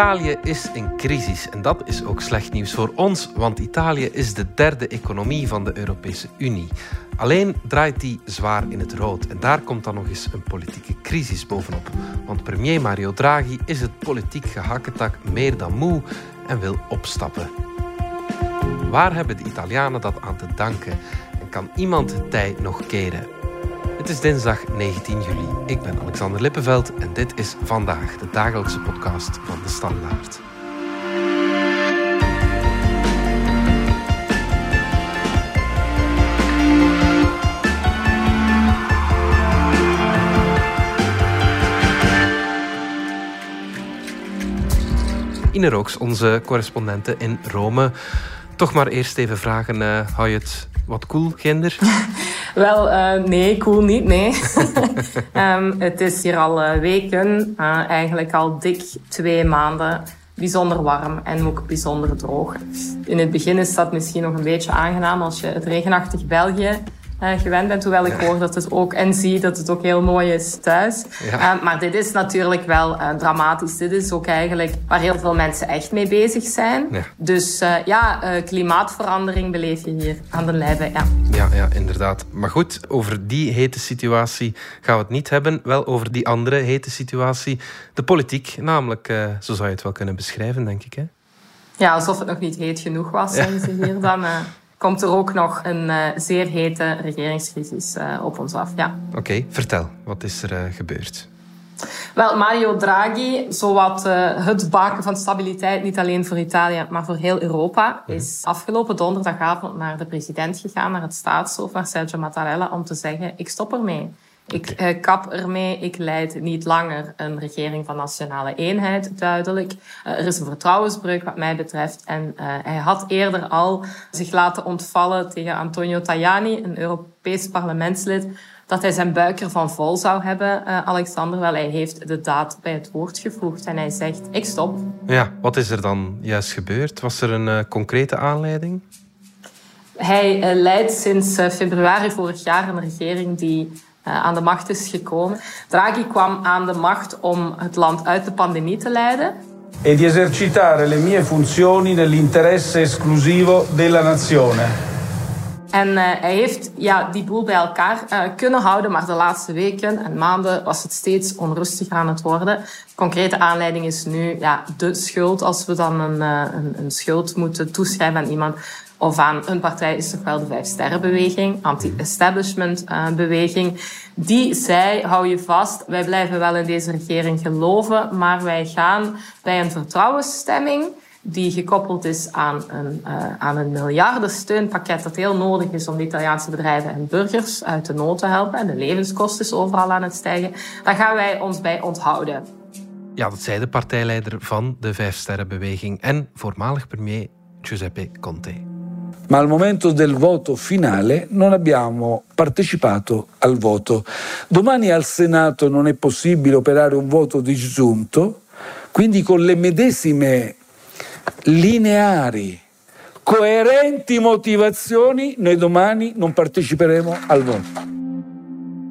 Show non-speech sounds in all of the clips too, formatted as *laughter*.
Italië is in crisis en dat is ook slecht nieuws voor ons, want Italië is de derde economie van de Europese Unie. Alleen draait die zwaar in het rood en daar komt dan nog eens een politieke crisis bovenop. Want premier Mario Draghi is het politiek gehakketak meer dan moe en wil opstappen. Waar hebben de Italianen dat aan te danken en kan iemand het tij nog keren? Het is dinsdag 19 juli. Ik ben Alexander Lippenveld en dit is vandaag de dagelijkse podcast van de Standaard. Ine Rooks, onze correspondente in Rome. Toch maar eerst even vragen, uh, hou je het wat cool, gender? *laughs* Wel, uh, nee, cool niet, nee. um, *laughs* het is hier al uh, weken, uh, eigenlijk al dik twee maanden, bijzonder warm en ook bijzonder droog. In het begin is dat misschien nog een beetje aangenaam als je het regenachtig België uh, gewend bent. Hoewel ik hoor dat het ook en zie dat het ook heel mooi is thuis. Ja. Uh, maar dit is natuurlijk wel uh, dramatisch. Dit is ook eigenlijk waar heel veel mensen echt mee bezig zijn. Ja. Dus ja, klimaatverandering beleef je hier aan de lijve. Ja. ja, ja, inderdaad. Maar goed, over die hete situatie gaan we het niet hebben. Wel over die andere hete situatie. De politiek, namelijk, zo zou je het wel kunnen beschrijven, denk ik. Hè? Ja, alsof het nog niet heet genoeg was, zeggen ze hier dan *laughs* komt er ook nog een uh, zeer hete regeringscrisis uh, op ons af. Ja. Oké, okay, vertel. Wat is er uh, gebeurd? Wel, Mario Draghi, zowat het baken van stabiliteit, niet alleen voor Italië, maar voor heel Europa, mm. is afgelopen donderdagavond naar de president gegaan, naar het staatshoofd, naar Sergio Mattarella, om te zeggen, ik stop ermee. Ik uh, kap ermee, ik leid niet langer een regering van nationale eenheid, duidelijk. Uh, er is een vertrouwensbreuk wat mij betreft. En uh, hij had eerder al zich laten ontvallen tegen Antonio Tajani, een Europees parlementslid, dat hij zijn buik ervan vol zou hebben, Alexander. Wel, hij heeft de daad bij het woord gevoegd en hij zegt, ik stop. Ja, wat is er dan juist gebeurd? Was er een concrete aanleiding? Hij leidt sinds februari vorig jaar een regering die aan de macht is gekomen. Draghi kwam aan de macht om het land uit de pandemie te leiden. E di esercitare le mie funzioni nell'interesse esclusivo della nazione. En uh, hij heeft ja, die boel bij elkaar uh, kunnen houden, maar de laatste weken en maanden was het steeds onrustiger aan het worden. De concrete aanleiding is nu ja, de schuld. Als we dan een, een, een schuld moeten toeschrijven aan iemand, of aan een partij is toch wel de Vijf Sterrenbeweging, anti-establishment-beweging. Eh, Die zei, hou je vast, wij blijven wel in deze regering geloven, maar wij gaan bij een vertrouwensstemming die gekoppeld is aan een, uh, aan een miljardensteunpakket dat heel nodig is om de Italiaanse bedrijven en burgers uit de nood te helpen. En de levenskosten is overal aan het stijgen. Daar gaan wij ons bij onthouden. Ja, dat zei de partijleider van de Vijfsterrenbeweging en voormalig premier Giuseppe Conte ma al momento del voto finale non abbiamo partecipato al voto. Domani al Senato non è possibile operare un voto disgiunto, quindi con le medesime lineari, coerenti motivazioni noi domani non parteciperemo al voto.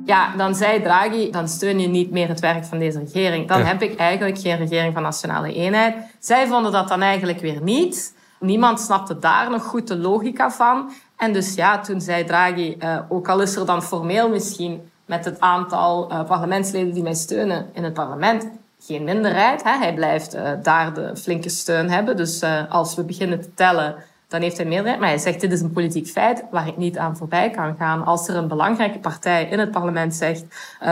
Ja, dan zei Draghi, dan steun je niet meer het werk van deze regering. Dan ja. heb ik eigenlijk geen regering van nationale eenheid. Zij vonden dat dan eigenlijk weer niet. Niemand snapte daar nog goed de logica van. En dus ja, toen zei Draghi, uh, ook al is er dan formeel misschien met het aantal uh, parlementsleden die mij steunen in het parlement geen minderheid. Hè. Hij blijft uh, daar de flinke steun hebben. Dus als we beginnen te tellen, dan heeft hij meerderheid. Maar hij zegt, dit is een politiek feit waar ik niet aan voorbij kan gaan. Als er een belangrijke partij in het parlement zegt,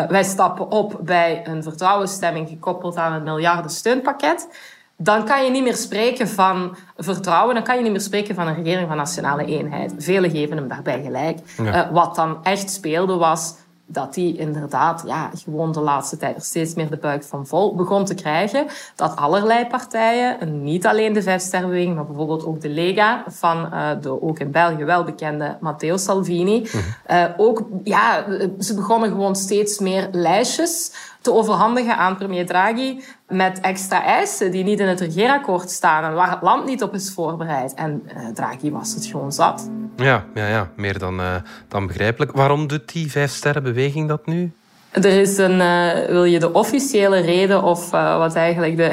wij stappen op bij een vertrouwensstemming gekoppeld aan een miljarden steunpakket dan kan je niet meer spreken van vertrouwen, dan kan je niet meer spreken van een regering van nationale eenheid. Velen geven hem daarbij gelijk. Uh, wat dan echt speelde was dat hij inderdaad ja, gewoon de laatste tijd er steeds meer de buik van vol begon te krijgen. Dat allerlei partijen, niet alleen de Vijfsterrenbeweging, maar bijvoorbeeld ook de Lega van uh, de ook in België wel bekende Matteo Salvini, mm -hmm. uh, ook, ja, ze begonnen gewoon steeds meer lijstjes te overhandigen aan premier Draghi met extra eisen die niet in het regeerakkoord staan en waar het land niet op is voorbereid. En uh, Draghi was het gewoon zat. Ja, ja, ja. meer dan, uh, dan begrijpelijk. Waarom doet die vijf sterrenbeweging dat nu? Er is een, uh, wil je de officiële reden of uh, wat eigenlijk de.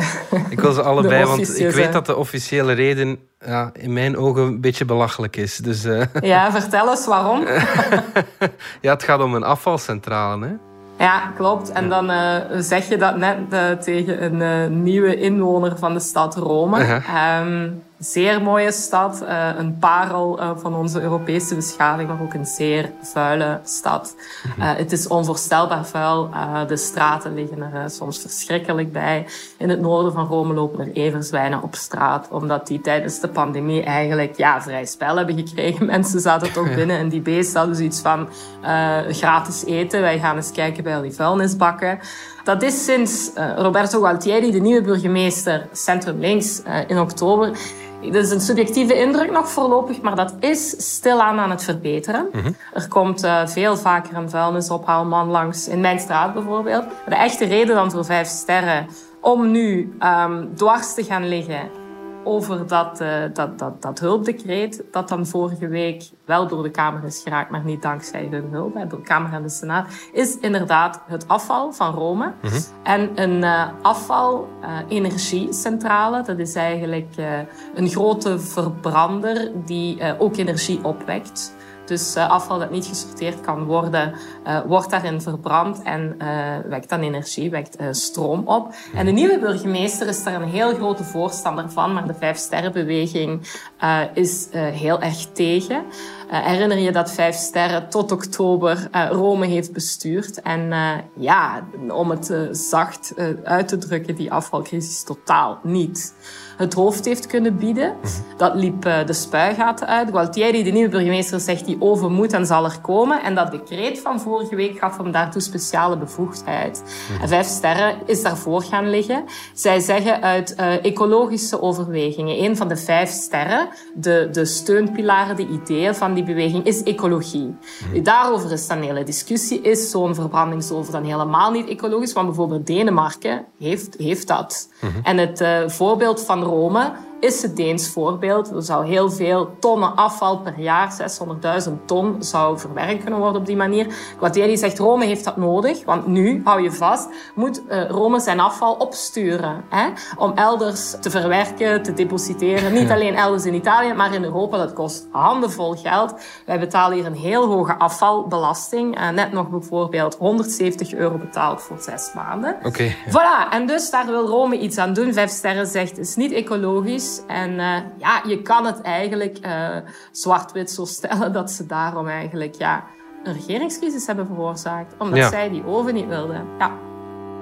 Ik wil ze *laughs* allebei, want ik weet dat de officiële reden ja, in mijn ogen een beetje belachelijk is. Dus, uh... Ja, vertel eens waarom. *laughs* ja, het gaat om een afvalcentrale. Hè? Ja, klopt. En dan uh, zeg je dat net uh, tegen een uh, nieuwe inwoner van de stad Rome. -huh. um, zeer mooie stad, uh, een parel uh, van onze Europese beschaving, maar ook een zeer vuile stad. Uh, het is onvoorstelbaar vuil. de straten liggen er soms verschrikkelijk bij. In het noorden van Rome lopen er everzwijnen op straat, omdat die tijdens de pandemie eigenlijk ja, vrij spel hebben gekregen. *laughs* Mensen zaten toch binnen en die beesten hadden zoiets van gratis eten. Wij gaan eens kijken bij al die vuilnisbakken. Dat is sinds Roberto Gualtieri, de nieuwe burgemeester Centrum Links, in oktober dat is een subjectieve indruk nog voorlopig, maar dat is stilaan aan het verbeteren. Mm -hmm. Er komt uh, veel vaker een vuilnisophaalman langs, in mijn straat bijvoorbeeld. De echte reden dan voor vijf sterren om nu um, dwars te gaan liggen over dat, uh, dat, dat, dat hulpdecreet, dat dan vorige week wel door de Kamer is geraakt, maar niet dankzij hun hulp, door de Kamer en de Senaat, is inderdaad het afval van Rome. Mm -hmm. En een uh, afval-energiecentrale, uh, dat is eigenlijk een grote verbrander die ook energie opwekt. Dus uh, afval dat niet gesorteerd kan worden, uh, wordt daarin verbrand en uh, wekt dan energie, wekt stroom op. En de nieuwe burgemeester is daar een heel grote voorstander van, maar de Vijf Sterrenbeweging is heel erg tegen. Herinner je dat Vijf Sterren tot oktober Rome heeft bestuurd? En ja, om het zacht uit te drukken, die afvalcrisis totaal niet het hoofd heeft kunnen bieden. Dat liep uh, de spuigaten uit. Gualtieri, de nieuwe burgemeester, zegt die oven moet en zal er komen. En dat decreet van vorige week gaf hem daartoe speciale bevoegdheid. En Vijf Sterren is daarvoor gaan liggen. Zij zeggen uit uh, ecologische overwegingen, een van de vijf sterren, de, de steunpilaren, de ideeën van die beweging, is ecologie. Mm. Daarover is dan een hele discussie. Is zo'n verbrandingsoven dan helemaal niet ecologisch? Want bijvoorbeeld Denemarken heeft, heeft dat. -hmm. En het uh, voorbeeld van Rome is het Deens voorbeeld. Er zou heel veel tonnen afval per jaar, 600.000 ton, zou verwerkt kunnen worden op die manier. Guattieri zegt, Rome heeft dat nodig, want nu, hou je vast, moet uh, Rome zijn afval opsturen. Hè, om elders te verwerken, te depositeren. Niet alleen elders in Italië, maar in Europa. Dat kost handenvol geld. Wij betalen hier een heel hoge afvalbelasting. Uh, net nog bijvoorbeeld 170 euro betaald voor zes maanden. Oké. Okay, ja. Voilà, en dus daar wil Rome iets aan doen. Vijf sterren zegt, het is niet ecologisch. En uh, ja, je kan het eigenlijk uh, zwart-wit zo stellen dat ze daarom eigenlijk ja, een regeringscrisis hebben veroorzaakt. Omdat ja. zij die oven niet wilden. Ja.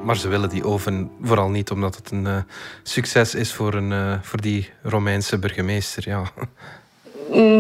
Maar ze willen die oven vooral niet omdat het een uh, succes is voor, een, voor die Romeinse burgemeester. Ja.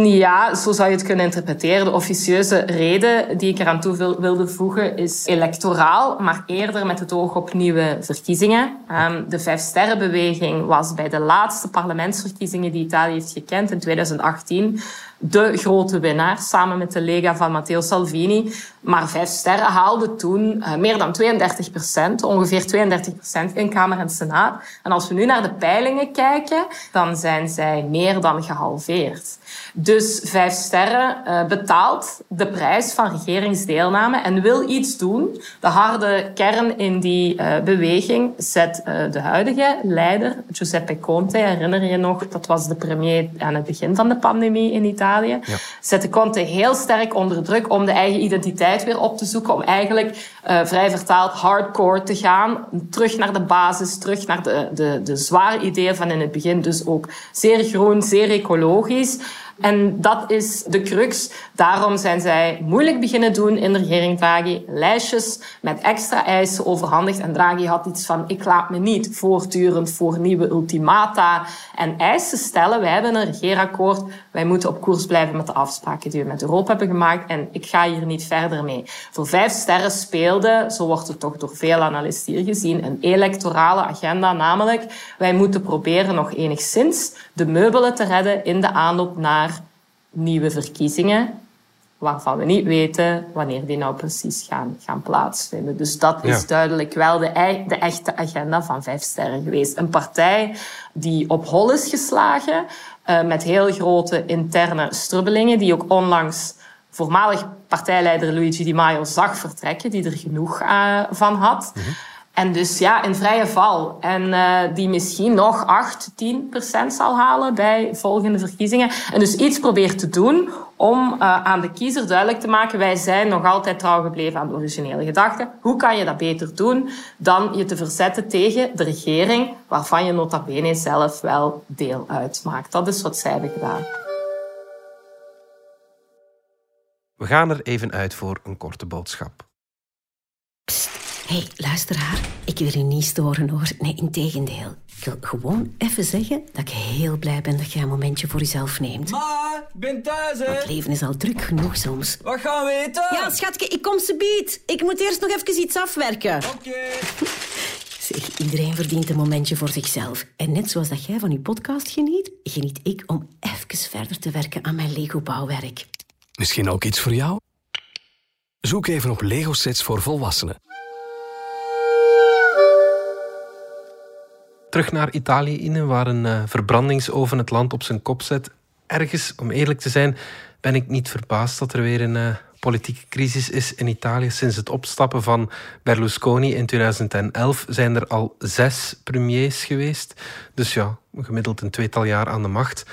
Ja, zo zou je het kunnen interpreteren. De officieuze reden die ik eraan toe wilde voegen is electoraal, maar eerder met het oog op nieuwe verkiezingen. Um, de Vijfsterrenbeweging was bij de laatste parlementsverkiezingen die Italië heeft gekend in 2018 de grote winnaar, samen met de Lega van Matteo Salvini. Maar Vijf Sterren haalde toen uh, meer dan 32 procent, ongeveer 32 procent in Kamer en Senaat. En als we nu naar de peilingen kijken, dan zijn zij meer dan gehalveerd. Dus Vijf Sterren uh, betaalt de prijs van regeringsdeelname en wil iets doen. De harde kern in die uh, beweging zet de huidige leider, Giuseppe Conte, herinner je nog, dat was de premier aan het begin van de pandemie in Italië. Ja. Zette Conte heel sterk onder druk om de eigen identiteit weer op te zoeken. Om eigenlijk vrij vertaald hardcore te gaan. Terug naar de basis, terug naar de, de, de zware ideeën van in het begin. Dus ook zeer groen, zeer ecologisch. En dat is de crux. Daarom zijn zij moeilijk beginnen doen in de regering Draghi. Lijstjes met extra eisen overhandigd. En Draghi had iets van, ik laat me niet voortdurend voor nieuwe ultimata en eisen stellen. Wij hebben een regeerakkoord. Wij moeten op koers blijven met de afspraken die we met Europa hebben gemaakt. En ik ga hier niet verder mee. Voor vijf sterren speelde, zo wordt het toch door veel analisten hier gezien, een electorale agenda. Namelijk, wij moeten proberen nog enigszins de meubelen te redden in de aanloop naar nieuwe verkiezingen, waarvan we niet weten wanneer die nou precies gaan, gaan plaatsvinden. Dus dat is duidelijk wel de, e-, de echte agenda van Vijf Sterren geweest. Een partij die op hol is geslagen, uh, met heel grote interne strubbelingen, die ook onlangs voormalig partijleider Luigi Di Maio zag vertrekken, die er genoeg uh, van had. Mhm. En dus ja, een vrije val. En uh, die misschien nog 8, 10 procent zal halen bij volgende verkiezingen. En dus iets probeert te doen om uh, aan de kiezer duidelijk te maken... wij zijn nog altijd trouw gebleven aan de originele gedachte. Hoe kan je dat beter doen dan je te verzetten tegen de regering... waarvan je nota bene zelf wel deel uitmaakt. Dat is wat zij hebben gedaan. We gaan er even uit voor een korte boodschap. Hé, hey, luisteraar. Ik wil u niet storen hoor. Nee, integendeel. Ik wil gewoon even zeggen dat ik heel blij ben dat jij een momentje voor jezelf neemt. Ma, ik ben thuis hè. Het leven is al druk genoeg soms. Wat gaan we eten? Ja, schatje, ik kom ze bied. Ik moet eerst nog even iets afwerken. Oké. *laughs* Zeg, iedereen verdient een momentje voor zichzelf. En net zoals dat jij van je podcast geniet, geniet ik om even verder te werken aan mijn Lego-bouwwerk. Misschien ook iets voor jou? Zoek even op Lego sets voor volwassenen. Terug naar Italië in, waar een uh, verbrandingsoven het land op zijn kop zet. Ergens, om eerlijk te zijn, ben ik niet verbaasd dat er weer een uh, politieke crisis is in Italië. Sinds het opstappen van Berlusconi in 2011 zijn er al zes premiers geweest. Dus ja, gemiddeld een tweetal jaar aan de macht.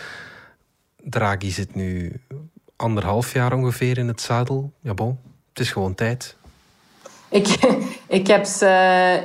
Draghi zit nu anderhalf jaar ongeveer in het zadel. Ja, bon, het is gewoon tijd. Ik, ik heb ze...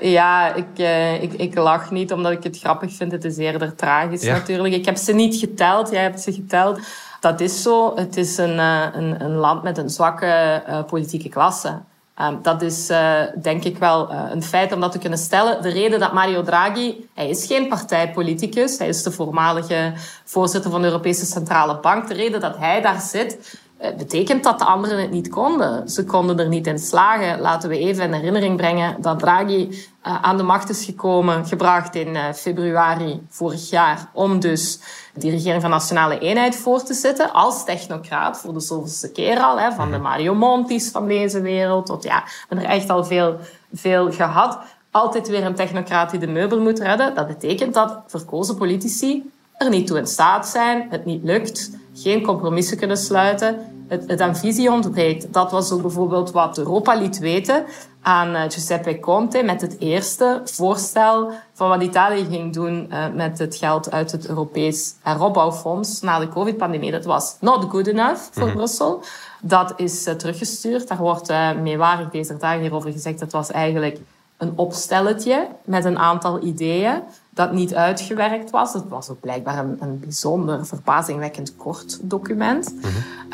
Ja, ik, eh, ik, ik lach niet omdat ik het grappig vind. Het is eerder tragisch natuurlijk. Ik heb ze niet geteld. Jij hebt ze geteld. Dat is zo. Het is een, eh, een, een land met een zwakke uh, politieke klasse. Um, dat is uh, denk ik wel uh, een feit om dat te kunnen stellen. De reden dat Mario Draghi, hij is geen partijpoliticus, hij is de voormalige voorzitter van de Europese Centrale Bank. De reden dat hij daar zit, betekent dat de anderen het niet konden. Ze konden er niet in slagen. Laten we even in herinnering brengen dat Draghi aan de macht is gekomen, gebracht in februari vorig jaar, om dus die regering van Nationale Eenheid voor te zitten als technocraat voor de zoveelste keer al. Hè, van de mhm. Mario Monti's van deze wereld tot ja, we hebben er echt al veel, veel gehad. Altijd weer een technocraat die de meubel moet redden. Dat betekent dat verkozen politici er niet toe in staat zijn, het niet lukt, geen compromissen kunnen sluiten, het, het aan visie ontbreekt. Dat was ook bijvoorbeeld wat Europa liet weten aan eh, Giuseppe Conte met het eerste voorstel van wat Italië ging doen uh, met het geld uit het Europees heropbouwfonds na de covid-pandemie. Dat was not good enough voor mm Brussel. Dat is teruggestuurd. Daar wordt meewarig deze dagen hierover gezegd. Dat was eigenlijk een opstelletje met een aantal ideeën dat niet uitgewerkt was. Het was ook blijkbaar een, een bijzonder verbazingwekkend kort document. Mm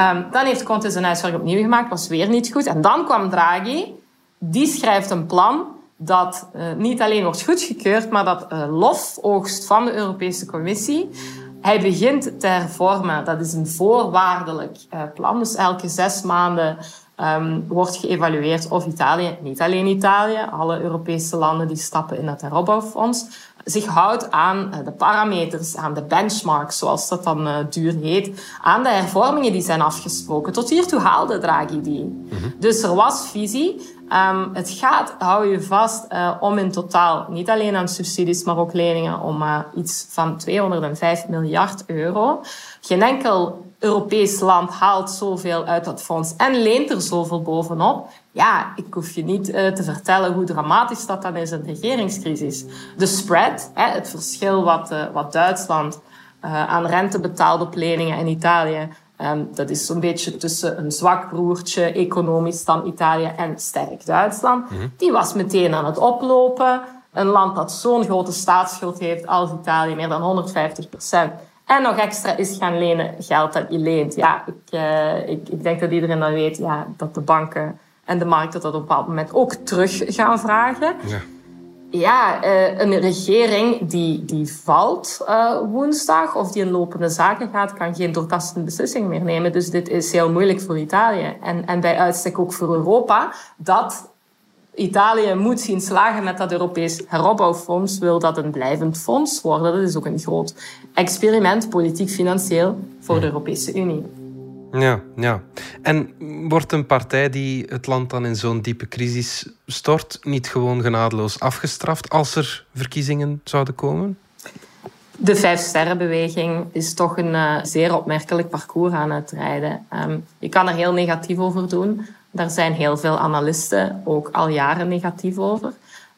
um, dan heeft Conte zijn huiswerk opnieuw gemaakt, was weer niet goed. En dan kwam Draghi die schrijft een plan dat uh, niet alleen wordt goedgekeurd, maar dat uh, lof oogst van de Europese Commissie. Hij begint te hervormen. Dat is een voorwaardelijk uh, plan. Dus elke zes maanden um, wordt geëvalueerd of Italië, niet alleen Italië, alle Europese landen die stappen in het heropbouwfonds, zich houdt aan de parameters, aan de benchmarks, zoals dat dan uh, duur heet, aan de hervormingen die zijn afgesproken. Tot hiertoe haalde Draghi die. Mm -hmm. Dus er was visie. Um, het gaat, hou je vast, uh, om in totaal, niet alleen aan subsidies, maar ook leningen, om uh, iets van 205 miljard euro. Geen enkel Europees land haalt zoveel uit dat fonds en leent er zoveel bovenop. Ja, ik hoef je niet uh, te vertellen hoe dramatisch dat dan is in de regeringscrisis. De spread, hè, het verschil wat, wat Duitsland aan rente betaalde op leningen in Italië Um, dat is zo'n beetje tussen een zwak broertje economisch dan Italië en sterk Duitsland. Mm -hmm. Die was meteen aan het oplopen. Een land dat zo'n grote staatsschuld heeft als Italië, meer dan 150 procent. En nog extra is gaan lenen geld dat je leent. Ja, ik, uh, ik, ik denk dat iedereen dan weet ja, dat de banken en de markten dat op een bepaald moment ook terug gaan vragen. Ja ja, uh, een regering die, die valt uh, woensdag of die in lopende zaken gaat, kan geen doortastende beslissingen meer nemen. Dus dit is heel moeilijk voor Italië. En, en bij uitstek ook voor Europa, dat Italië moet zien slagen met dat Europees heropbouwfonds, wil dat een blijvend fonds worden. Dat is ook een groot experiment, politiek-financieel, voor de Europese Unie. Ja, ja. En wordt een partij die het land dan in zo'n diepe crisis stort, niet gewoon genadeloos afgestraft als er verkiezingen zouden komen? De Vijfsterrenbeweging is toch een uh, zeer opmerkelijk parcours aan het rijden. Um, je kan er heel negatief over doen. Daar zijn heel veel analisten ook al jaren negatief over.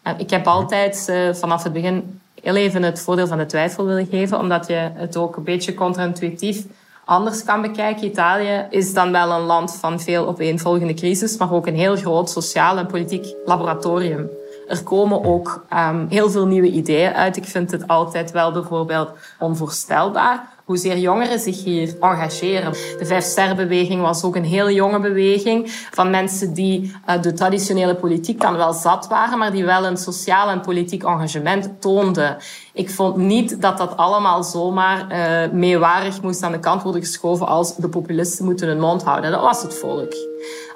Uh, ik heb altijd uh, vanaf het begin heel even het voordeel van de twijfel willen geven, omdat je het ook een beetje contra-intuïtief anders kan bekijken. Italië is dan wel een land van veel opeenvolgende crisis, maar ook een heel groot sociaal en politiek laboratorium. Er komen ook um, heel veel nieuwe ideeën uit. Ik vind het altijd wel bijvoorbeeld onvoorstelbaar hoezeer jongeren zich hier engageren. De Vijfsterrenbeweging was ook een heel jonge beweging van mensen die uh, de traditionele politiek dan wel zat waren, maar die wel een sociaal en politiek engagement toonden. Ik vond niet dat dat allemaal zomaar uh, meewarig moest aan de kant worden geschoven als de populisten moeten hun mond houden. Dat was het volk.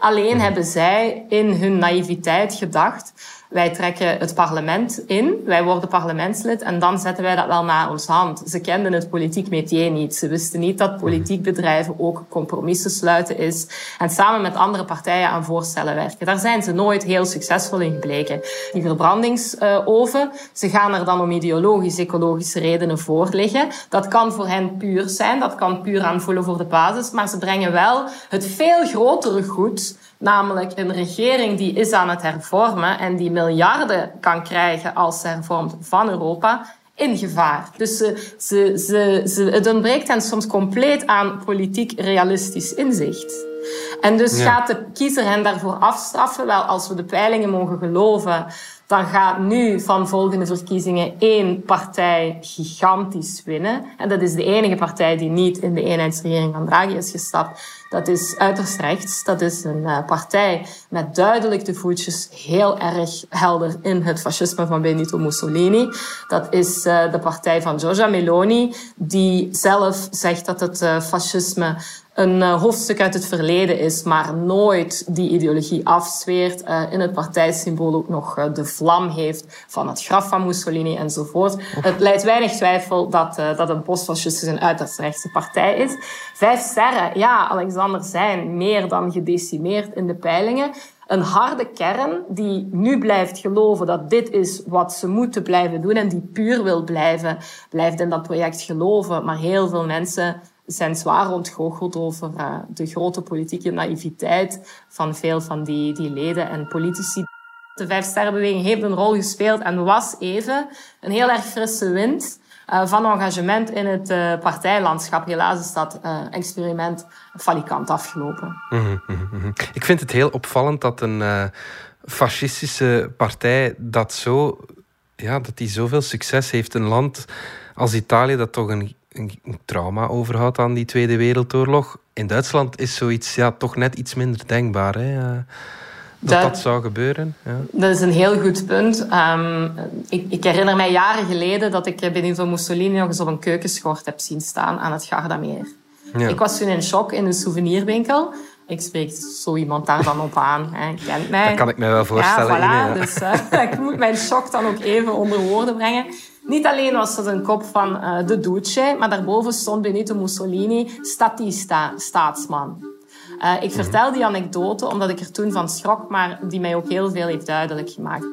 Alleen hebben zij in hun naïviteit gedacht wij trekken het parlement in, wij worden parlementslid en dan zetten wij dat wel naar ons hand. Ze kenden het politiek métier niet. Ze wisten niet dat politiek bedrijven ook compromissen sluiten is en samen met andere partijen aan voorstellen werken. Daar zijn ze nooit heel succesvol in gebleken. Die verbrandingsoven, ze gaan er dan om ideologisch, ecologische redenen voor liggen. Dat kan voor hen puur zijn, dat kan puur aanvoelen voor de basis, maar ze brengen wel het veel grotere goed Namelijk een regering die is aan het hervormen en die miljarden kan krijgen als ze hervormt van Europa in gevaar. Dus ze, ze, ze, ze, het ontbreekt hen soms compleet aan politiek realistisch inzicht. En dus gaat de kiezer hen daarvoor afstraffen? Wel, als we de peilingen mogen geloven, dan gaat nu van volgende verkiezingen één partij gigantisch winnen. En dat is de enige partij die niet in de eenheidsregering van Draghi is gestapt. Dat is uiterst rechts. Dat is een uh, partij met duidelijk de voetjes heel erg helder in het fascisme van Benito Mussolini. Dat is uh, de partij van Giorgia Meloni, die zelf zegt dat het uh, fascisme een uh, hoofdstuk uit het verleden is, maar nooit die ideologie afzweert. Uh, in het partijsymbool ook nog uh, de vlam heeft van het graf van Mussolini enzovoort. Het leidt weinig twijfel dat, dat een postfascistische en uiterst rechtse partij is. Vijf sterren, ja, Alexander, zijn meer dan gedecimeerd in de peilingen. Een harde kern die nu blijft geloven dat dit is wat ze moeten blijven doen en die puur wil blijven, blijft in dat project geloven. Maar heel veel mensen zijn zwaar ontgoocheld over uh, de grote politieke naïviteit van veel van die, die leden en politici. De Vijfsterrenbeweging heeft een rol gespeeld en was even een heel erg frisse wind uh, van engagement in het uh, partijlandschap. Helaas is dat experiment falikant afgelopen. Mm -hmm. Ik vind het heel opvallend dat een fascistische partij dat zo... Ja, dat die zoveel succes heeft. Een land als Italië dat toch een een trauma overhoudt aan die Tweede Wereldoorlog. In Duitsland is zoiets ja, toch net iets minder denkbaar. Hè? Uh, dat, dat, zou gebeuren. Ja. Dat is een heel goed punt. Um, ik, ik, herinner mij jaren geleden dat ik Benito Mussolini nog eens op een keukenschort heb zien staan aan het Gardameer. Ja. Ik was toen in shock in een souvenirwinkel. Ik spreek zo iemand daar dan op aan. Hij kent mij. Dat kan ik me wel voorstellen. Ja, voilà, dus uh, *laughs* ik moet mijn shock dan ook even onder woorden brengen. Niet alleen was het een kop van uh, de Duce, maar daarboven stond Benito Mussolini, statista, staatsman. Uh, ik vertel die anekdote omdat ik er toen van schrok, maar die mij ook heel veel heeft duidelijk gemaakt.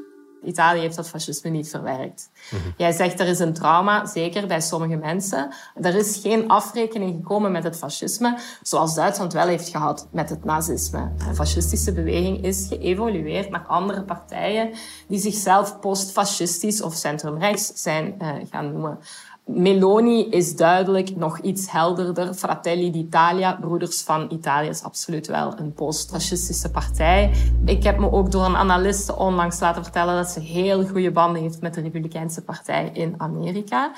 Italië heeft dat fascisme niet verwerkt. Mm -hmm. Jij zegt er is een trauma, zeker bij sommige mensen. Er is geen afrekening gekomen met het fascisme, zoals Duitsland wel heeft gehad met het nazisme. De fascistische beweging is geëvolueerd naar andere partijen die zichzelf postfascistisch of centrumrechts zijn uh, gaan noemen. Meloni is duidelijk nog iets helderder. Fratelli d'Italia, Broeders van Italië, is absoluut wel een post-fascistische partij. Ik heb me ook door een analiste onlangs laten vertellen dat ze heel goede banden heeft met de Republikeinse Partij in Amerika.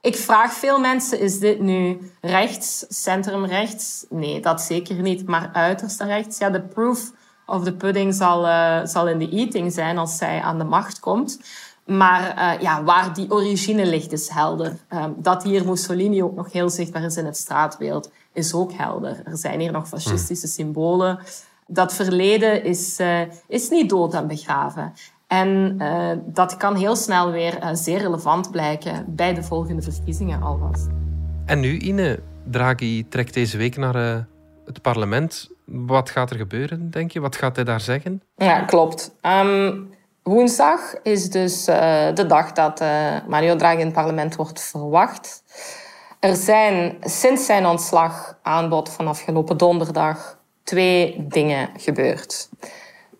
Ik vraag veel mensen, is dit nu rechts, centrumrechts? Nee, dat zeker niet, maar uiterst rechts. Ja, de proof of the pudding zal, uh, zal in de eating zijn als zij aan de macht komt. Maar uh, ja, waar die origine ligt is helder. Um, dat hier Mussolini ook nog heel zichtbaar is in het straatbeeld, is ook helder. Er zijn hier nog fascistische symbolen. Dat verleden is, uh, is niet dood en begraven. En uh, dat kan heel snel weer zeer relevant blijken bij de volgende verkiezingen alvast. En nu, Ine, Draghi trekt deze week naar het parlement. Wat gaat er gebeuren, denk je? Wat gaat hij daar zeggen? Ja, klopt. Um, Woensdag is dus uh, de dag dat uh, Mario Draghi in het parlement wordt verwacht. Er zijn sinds zijn ontslag aanbod van afgelopen donderdag twee dingen gebeurd.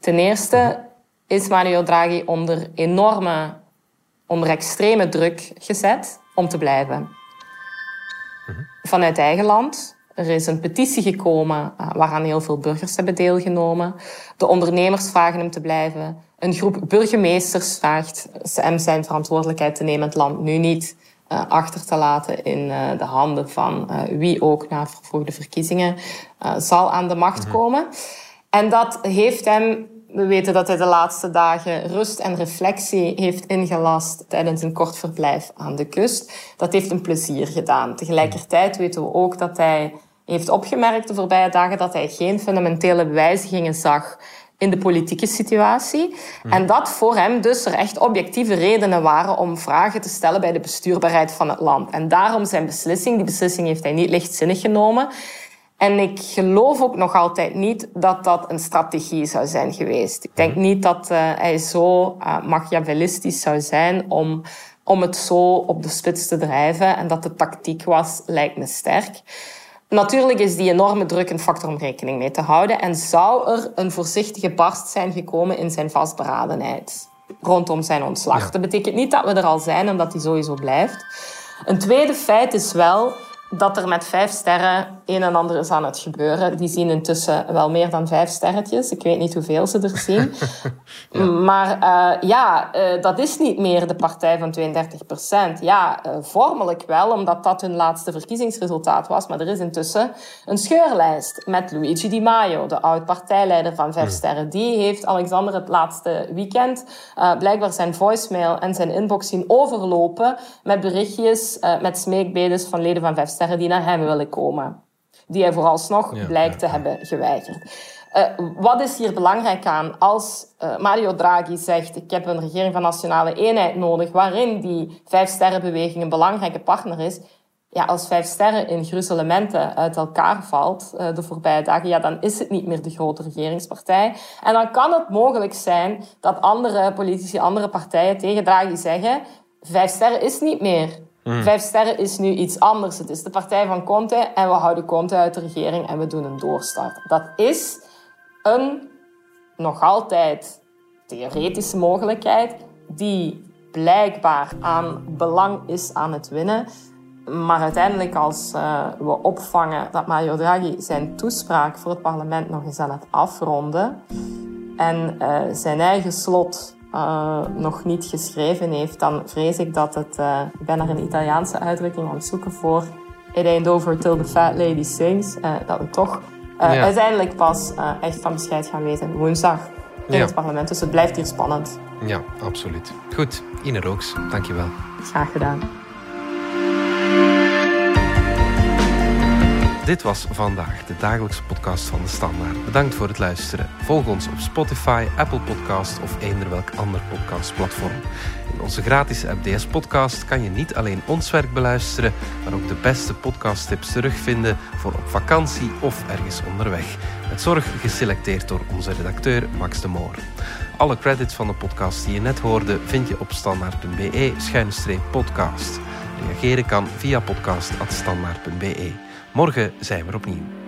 Ten eerste is Mario Draghi onder enorme, onder extreme druk gezet om te blijven. Vanuit eigen land. Er is een petitie gekomen uh, waaraan heel veel burgers hebben deelgenomen. De ondernemers vragen hem te blijven. Een groep burgemeesters vraagt hem zijn verantwoordelijkheid te nemen, het land nu niet uh, achter te laten in uh, de handen van wie ook na vervroegde verkiezingen zal aan de macht mhm. komen. En dat heeft hem, we weten dat hij de laatste dagen rust en reflectie heeft ingelast tijdens een kort verblijf aan de kust. Dat heeft hem plezier gedaan. Tegelijkertijd weten we ook dat hij heeft opgemerkt de voorbije dagen dat hij geen fundamentele wijzigingen zag in de politieke situatie. Hmm. En dat voor hem dus er echt objectieve redenen waren om vragen te stellen bij de bestuurbaarheid van het land. En daarom zijn beslissing, die beslissing heeft hij niet lichtzinnig genomen. En ik geloof ook nog altijd niet dat dat een strategie zou zijn geweest. Ik denk hmm. niet dat uh, hij zo uh, machiavellistisch zou zijn om, om het zo op de spits te drijven. En dat de tactiek was, lijkt me sterk. Natuurlijk is die enorme druk een factor om rekening mee te houden en zou er een voorzichtige barst zijn gekomen in zijn vastberadenheid rondom zijn ontslag. Dat betekent niet dat we er al zijn en dat hij sowieso blijft. Een tweede feit is wel dat er met vijf sterren een en ander is aan het gebeuren. Die zien intussen wel meer dan vijf sterretjes. Ik weet niet hoeveel ze er zien. *laughs* Maar uh, ja, uh, dat is niet meer de partij van 32 procent. Ja, uh, vormelijk wel, omdat dat hun laatste verkiezingsresultaat was. Maar er is intussen een scheurlijst met Luigi Di Maio, de oud-partijleider van Vijf hmm. Sterren. Die heeft Alexander het laatste weekend blijkbaar zijn voicemail en zijn inbox zien overlopen met berichtjes, met smeekbedes van leden van Vijf Sterren die naar hem willen komen die hij vooralsnog ja, blijkt te hebben geweigerd. Uh, wat is hier belangrijk aan? Als uh, Mario Draghi zegt, ik heb een regering van nationale eenheid nodig, waarin die vijf sterrenbeweging een belangrijke partner is, ja, als vijf sterren in gruzelementen uit elkaar valt uh, de voorbije dagen, ja, dan is het niet meer de grote regeringspartij. En dan kan het mogelijk zijn dat andere politici, andere partijen tegen Draghi zeggen, vijf sterren is niet meer Mm. Vijf sterren is nu iets anders. Het is de partij van Conte en we houden Conte uit de regering en we doen een doorstart. Dat is een nog altijd theoretische mogelijkheid die blijkbaar aan belang is aan het winnen. Maar uiteindelijk als uh, we opvangen dat Mario Draghi zijn toespraak voor het parlement nog eens aan het afronden en uh, zijn eigen slot uh, nog niet geschreven heeft, dan vrees ik dat het... Uh, ik ben naar een Italiaanse uitdrukking aan het zoeken voor... It ain't over till the fat lady sings. Uh, dat we toch ja. uiteindelijk pas echt van bescheid gaan weten woensdag in ja. het parlement. Dus het blijft hier spannend. Ja, absoluut. Goed, Ine Rooks, dankjewel. Graag gedaan. Dit was vandaag de dagelijkse podcast van de Standaard. Bedankt voor het luisteren. Volg ons op Spotify, Apple Podcast of eender welk ander podcastplatform. In onze gratis app DS Podcast kan je niet alleen ons werk beluisteren, maar ook de beste podcasttips terugvinden voor op vakantie of ergens onderweg. Met zorg geselecteerd door onze redacteur Max de Moor. Alle credits van de podcast die je net hoorde vind je op standaard.be-podcast. Reageren kan via podcast.standaard.be. Morgen zijn we opnieuw.